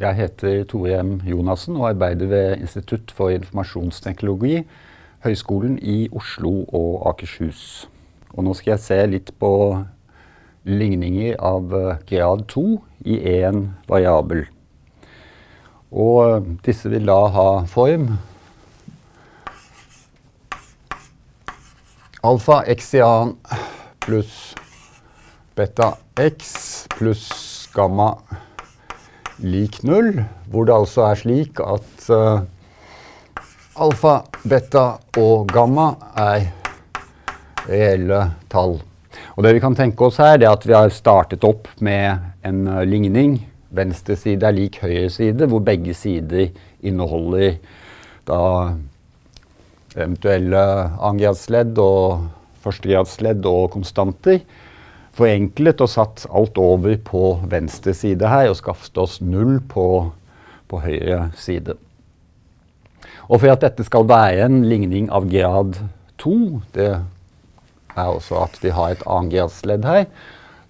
Jeg heter Tore M. Jonassen og arbeider ved Institutt for informasjonsteknologi, Høgskolen i Oslo og Akershus. Og nå skal jeg se litt på ligninger av eh, grad 2 i én variabel. Og eh, disse vil da ha form alfa x i annen pluss beta x pluss gamma lik null, hvor det altså er slik at uh, alfa, beta og gamma er reelle tall. Og det vi kan tenke oss her, er at vi har startet opp med en uh, ligning. Venstre side er lik høyre side, hvor begge sider inneholder da eventuelle annengradsledd og førstegradsledd og konstanter forenklet og satt alt over på venstre side her og skaffet oss null på, på høyre side. Og for at dette skal være en ligning av grad 2, det er også at vi har et annengradsledd her,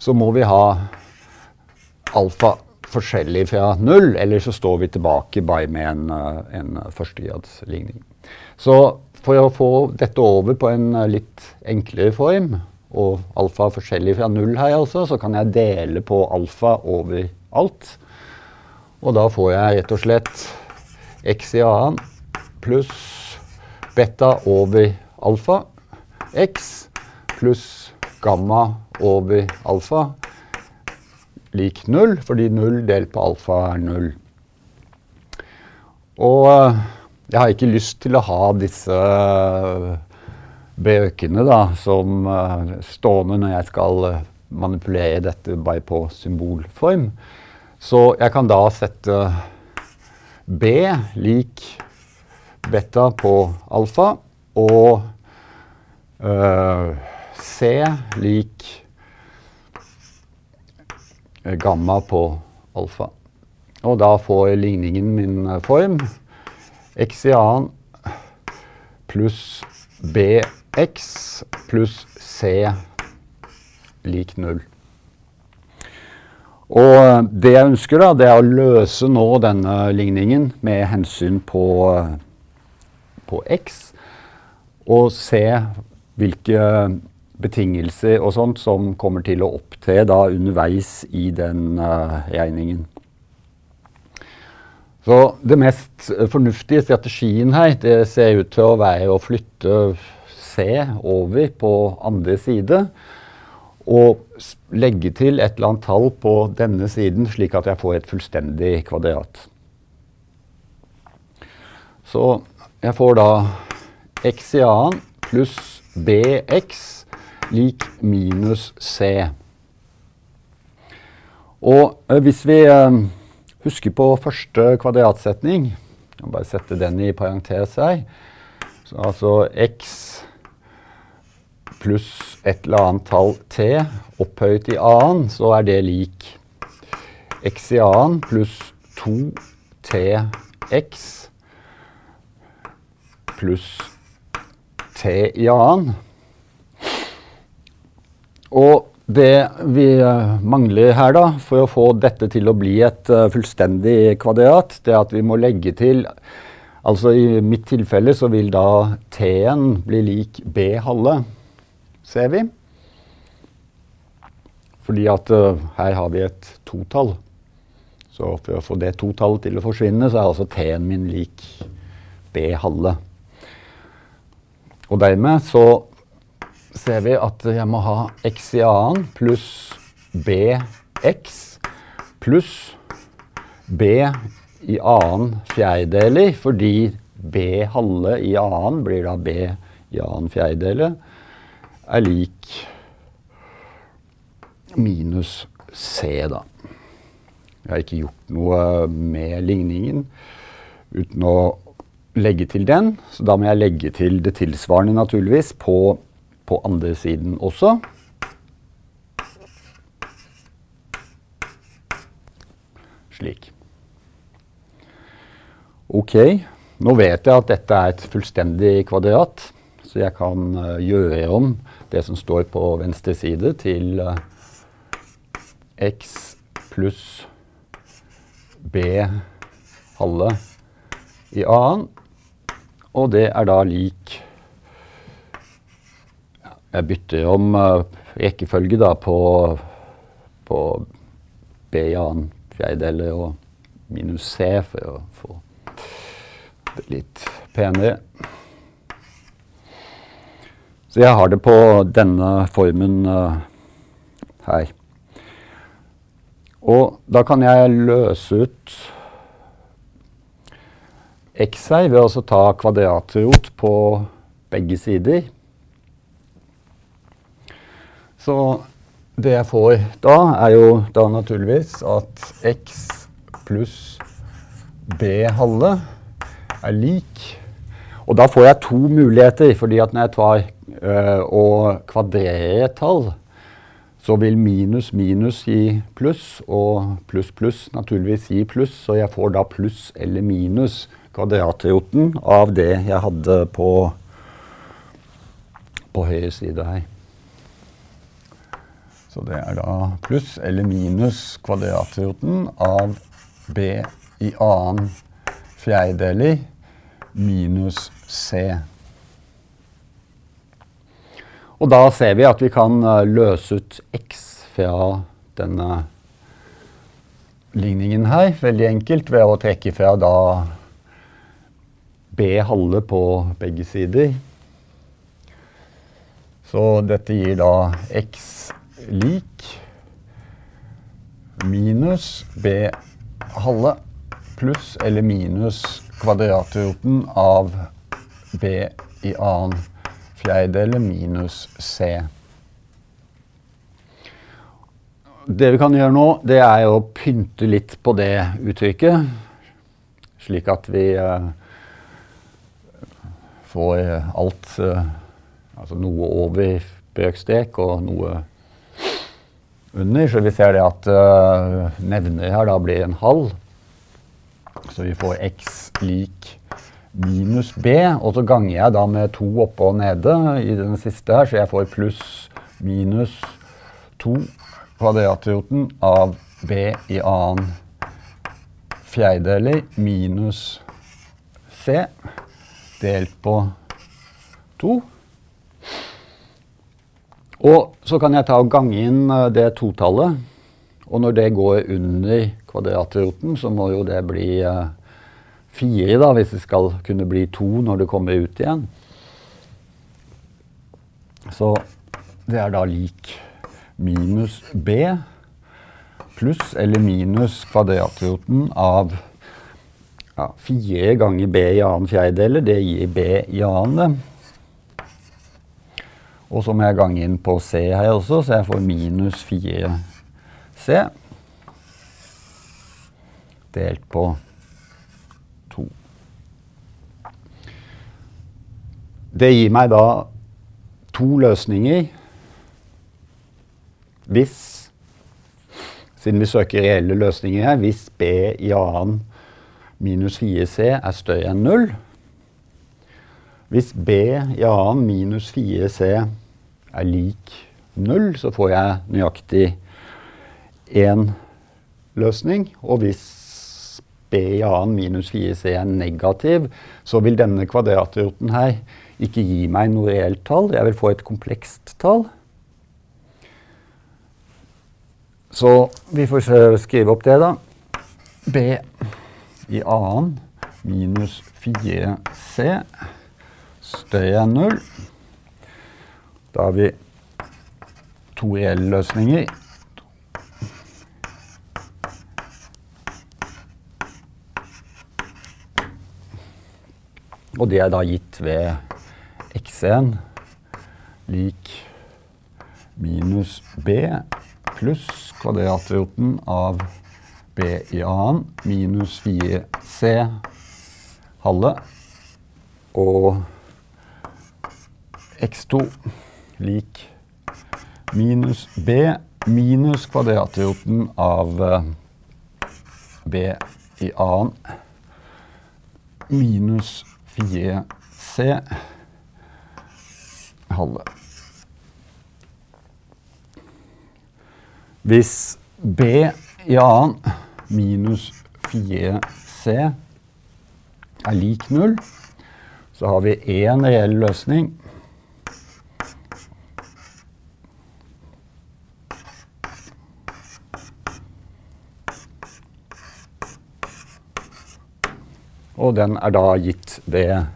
så må vi ha alfa forskjellig fra null, eller så står vi tilbake bare med en, en førstegradsligning. Så for å få dette over på en litt enklere form, og alfa er forskjellig fra null her, altså, så kan jeg dele på alfa over alt. Og da får jeg rett og slett x i annen pluss beta over alfa x pluss gamma over alfa lik null, fordi null delt på alfa er null. Og eh, jeg har ikke lyst til å ha disse bøkene da, som uh, stående når jeg skal uh, manipulere dette bare på symbolform. Så jeg kan da sette B lik beta på alfa og uh, C lik gamma på alfa. Og da får ligningen min form x i annen pluss b x pluss c lik null. Og det jeg ønsker, da, det er å løse nå denne ligningen med hensyn på, på x, og se hvilke betingelser og sånt som kommer til å opptre da underveis i den uh, regningen. Så det mest fornuftige strategien her, det ser ut til å være å flytte C over på andre side. Og legge til et eller annet tall på denne siden, slik at jeg får et fullstendig kvadrat. Så jeg får da x i annen pluss bx lik minus c. Og eh, hvis vi eh, husker på første kvadratsetning, jeg bare sette den i parentes her, så altså x pluss et eller annet tall t opphøyet i annen, så er det lik x i annen pluss 2tx pluss t i annen. Og det vi eh, mangler her da, for å få dette til å bli et uh, fullstendig kvadrat, det er at vi må legge til Altså i mitt tilfelle så vil da t-en bli lik b halve ser vi. Fordi at uh, her har vi et totall. Så for å få det totallet til å forsvinne, så er altså T-en min lik B halve. Og dermed så ser vi at jeg må ha x i annen pluss bx pluss b i annen fjerdedeler, fordi b halve i annen blir da b i annen fjerdedeler er lik minus C, da. Jeg har ikke gjort noe med ligningen uten å legge til den. Så da må jeg legge til det tilsvarende, naturligvis, på, på andre siden også. Slik. Ok, nå vet jeg at dette er et fullstendig kvadrat, så jeg kan uh, gjøre om det som står på venstre side, til uh, x pluss b halve i annen. Og det er da lik Jeg bytter om uh, rekkefølge da på, på b i annen fjerdedel og minus c for å få det litt penere. Så jeg har det på denne formen uh, her. Og da kan jeg løse ut x her ved å ta kvadratrot på begge sider. Så det jeg får da, er jo da naturligvis at x pluss b halve er lik. Og da får jeg to muligheter, fordi at når jeg tar øh, og kvadrerer et tall, så vil minus minus gi pluss, og pluss pluss naturligvis gi pluss. Så jeg får da pluss eller minus kvadratroten av det jeg hadde på, på høyre side her. Så det er da pluss eller minus kvadratroten av b i annen fjerdedeler minus c. Og da ser vi at vi kan eh, løse ut x fra denne ligningen her, veldig enkelt, ved å trekke fra da b halve på begge sider. Så dette gir da x lik minus b halve pluss eller minus kvadratroten av b i annen fjerdedel minus c. Det vi kan gjøre nå, det er å pynte litt på det uttrykket, slik at vi eh, får alt eh, Altså noe over brøkstrek og noe under. Så vi ser det at uh, nevner her da blir en halv. Så vi får x lik minus b, og så ganger jeg da med to oppe og nede i den siste her, så jeg får pluss minus 2 kvadratroten av b i annen fjerdedeler minus c delt på 2. Og så kan jeg ta og gange inn eh, det totallet. Og når det går under kvadratroten, så må jo det bli uh, fire, da, hvis det skal kunne bli to når det kommer ut igjen. Så det er da lik minus b pluss eller minus kvadratroten av ja, fire ganger b i annen fjerdedel. Det gir b i annen. Og så må jeg gange inn på c her også, så jeg får minus 4c delt på 2. Det gir meg da to løsninger. Hvis Siden vi søker reelle løsninger her, hvis B i annen minus 4C er større enn 0 Hvis B i annen minus 4C er lik 0, så får jeg nøyaktig én løsning. Og hvis B i annen minus 4C er negativ, så vil denne kvadratroten her ikke gi meg noe reelt tall. Jeg vil få et komplekst tall. Så vi får skrive opp det, da. B i annen minus 4C større enn 0. Da har vi to reelle løsninger. Og det er da gitt ved x1 lik minus b pluss kvadratroten av b i annen minus 4c halve og x2 lik minus b minus kvadratroten av b i annen minus 4c halve. Hvis B i annen minus 4c er lik null, så har vi én reell løsning. Og den er da gitt ved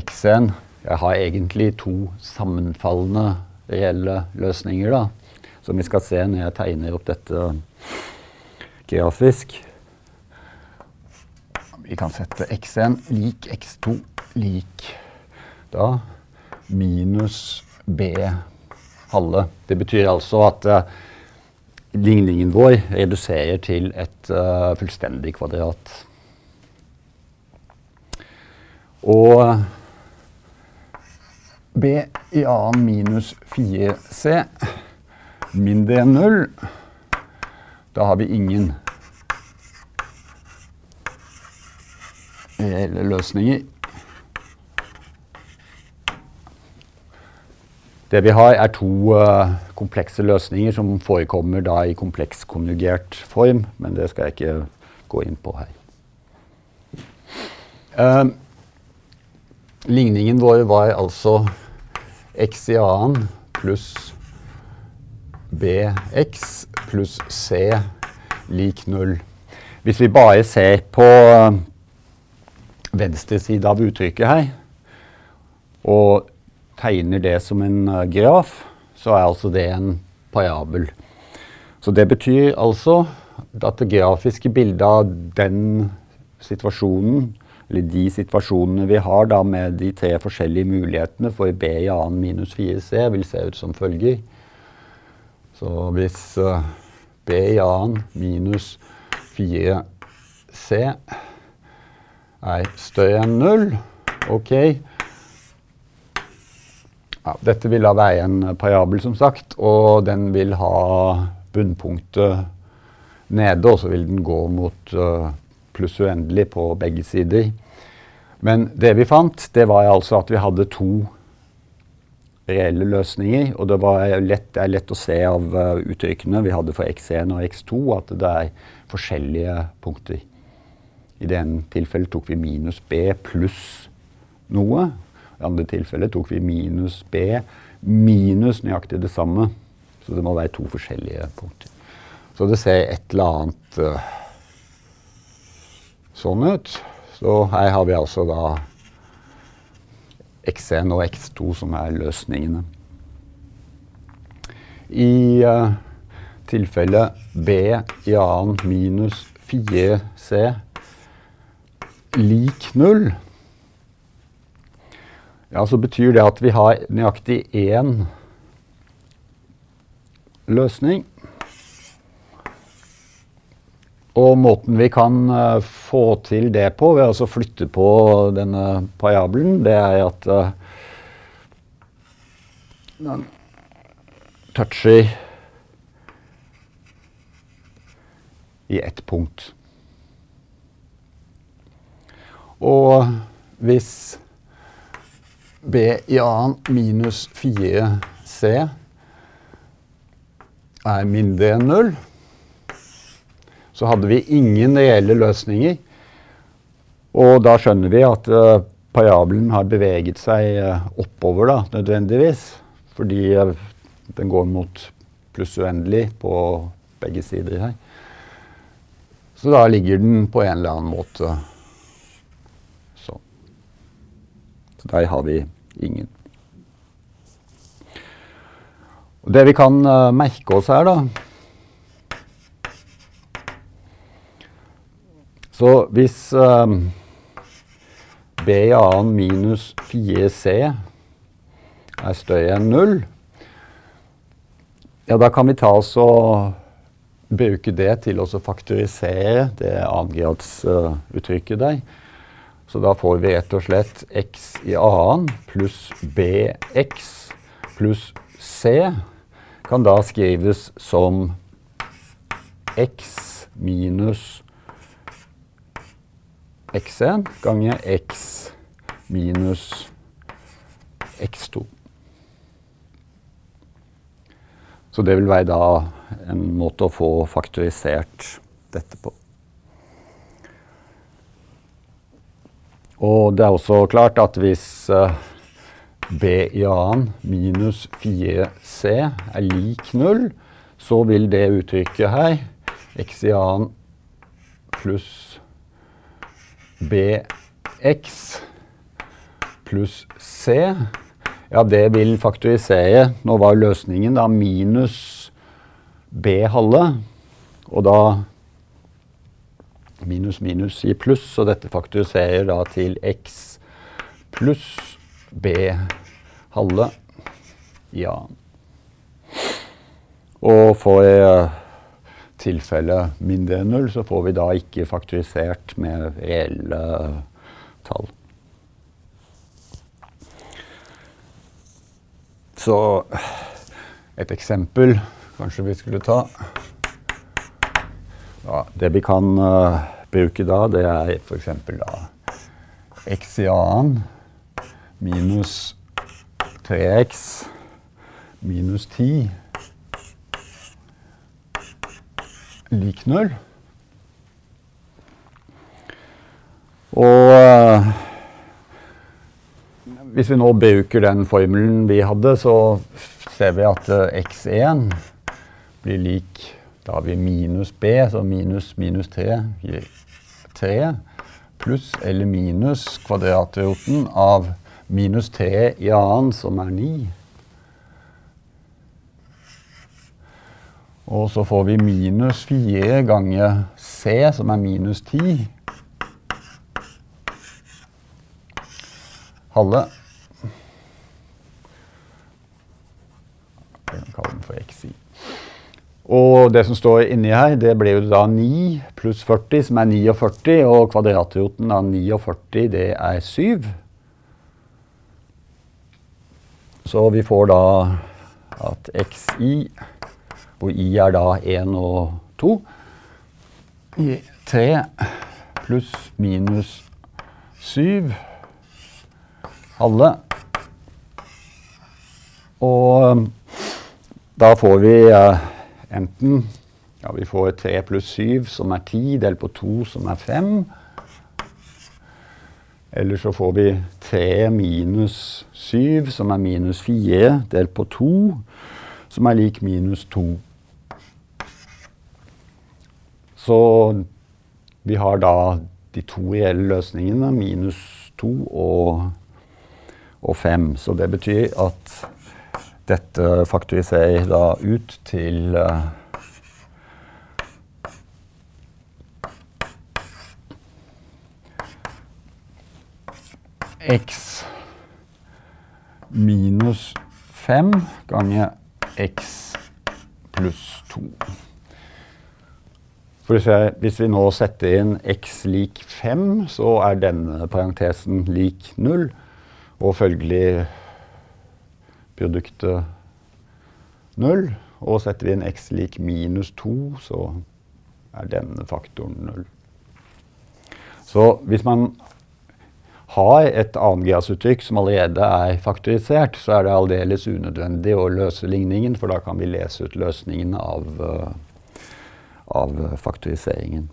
x-en. Jeg har egentlig to sammenfallende reelle løsninger, da, som vi skal se når jeg tegner opp dette grafisk. Vi kan sette x1 lik x2 lik da minus b halve. Det betyr altså at uh, ligningen vår reduserer til et uh, fullstendig kvadrat. Og b i annen minus 4c mindre enn 0. Da har vi ingen reelle løsninger. Det vi har, er to uh, komplekse løsninger som forekommer da i komplekskonjugert form, men det skal jeg ikke gå inn på her. Uh, Ligningen vår var altså x i annen pluss bx pluss c lik null. Hvis vi bare ser på venstre side av uttrykket her, og tegner det som en uh, graf, så er altså det en parabel. Så det betyr altså at det grafiske bildet av den situasjonen eller de situasjonene vi har da med de tre forskjellige mulighetene for B i annen minus 4C, vil se ut som følger. Så hvis uh, B i annen minus 4C er større enn null, OK ja, Dette vil da være en parabel, som sagt, og den vil ha bunnpunktet nede, og så vil den gå mot uh, pluss uendelig på begge sider. Men det vi fant, det var altså at vi hadde to reelle løsninger. Og det, lett, det er lett å se av uh, uttrykkene vi hadde for x1 og x2 at det er forskjellige punkter. I det ene tilfellet tok vi minus b pluss noe. I andre tilfellet tok vi minus b minus nøyaktig det samme. Så det må være to forskjellige punkter. Så det ser et eller annet uh, sånn ut. Så her har vi altså da X1 og X2 som er løsningene. I uh, tilfelle B i annen minus 4C lik null, ja, så betyr det at vi har nøyaktig én løsning. Og måten vi kan uh, få til det på ved å flytte på denne parabelen, det er at uh, den toucher i ett punkt. Og hvis B i annen minus 4C er mindre enn null, så hadde vi ingen reelle løsninger. Og da skjønner vi at uh, parabelen har beveget seg uh, oppover, da, nødvendigvis. Fordi uh, den går mot pluss uendelig på begge sider her. Så da ligger den på en eller annen måte sånn. Så der har vi ingen. Og det vi kan merke oss her, da Så hvis um, B i annen minus 4C er større enn 0, ja, da kan vi ta oss og bruke det til å faktorisere det annengradsuttrykket uh, der. Så da får vi rett og slett x i annen pluss bx pluss c kan da skrives som x minus x1 ganger x minus x2. Så det vil være da en måte å få faktorisert dette på. Og det er også klart at hvis eh, b i annen minus 4c er lik null, så vil det uttrykket her, x i annen pluss bx pluss c, ja, det vil faktorisere. Nå var løsningen da minus b halve, og da minus minus i pluss, så dette faktoriserer da til x pluss b halve. Ja. Og for tilfelle mindre enn null, så får vi da ikke faktorisert med reelle tall. Så et eksempel kanskje vi skulle ta ja, Det vi kan uh, bruke da, det er f.eks. da x i annen minus 3x minus 10 lik null. Og uh, hvis vi nå bruker den formelen vi hadde, så ser vi at uh, x1 blir lik Da har vi minus b, så minus minus 3 gir 3. Pluss eller minus kvadratroten av minus 3 i annen, som er 9. Og så får vi minus 4 ganger C, som er minus 10. Halve. Jeg kan kalle den for xi. Og det som står inni her, det blir jo da 9 pluss 40, som er 49. Og kvadratroten av 49, det er 7. Så vi får da at xi hvor i er da 1 og 2. I 3 pluss minus 7 halve. Og um, da får vi uh, enten ja, vi får 3 pluss 7, som er 10, delt på 2, som er 5. Eller så får vi 3 minus 7, som er minus 4, delt på 2, som er lik minus 2. Så vi har da de to reelle løsningene, minus 2 og, og 5. Så det betyr at dette faktoriserer da ut til uh, x minus 5 ganger x pluss 2. For Hvis vi nå setter inn x lik 5, så er denne parentesen lik 0. Og følgelig produktet 0. Og setter vi inn x lik minus 2, så er denne faktoren 0. Så hvis man har et 2-gradsuttrykk som allerede er faktorisert, så er det aldeles unødvendig å løse ligningen, for da kan vi lese ut løsningen av uh, av faktoriseringen.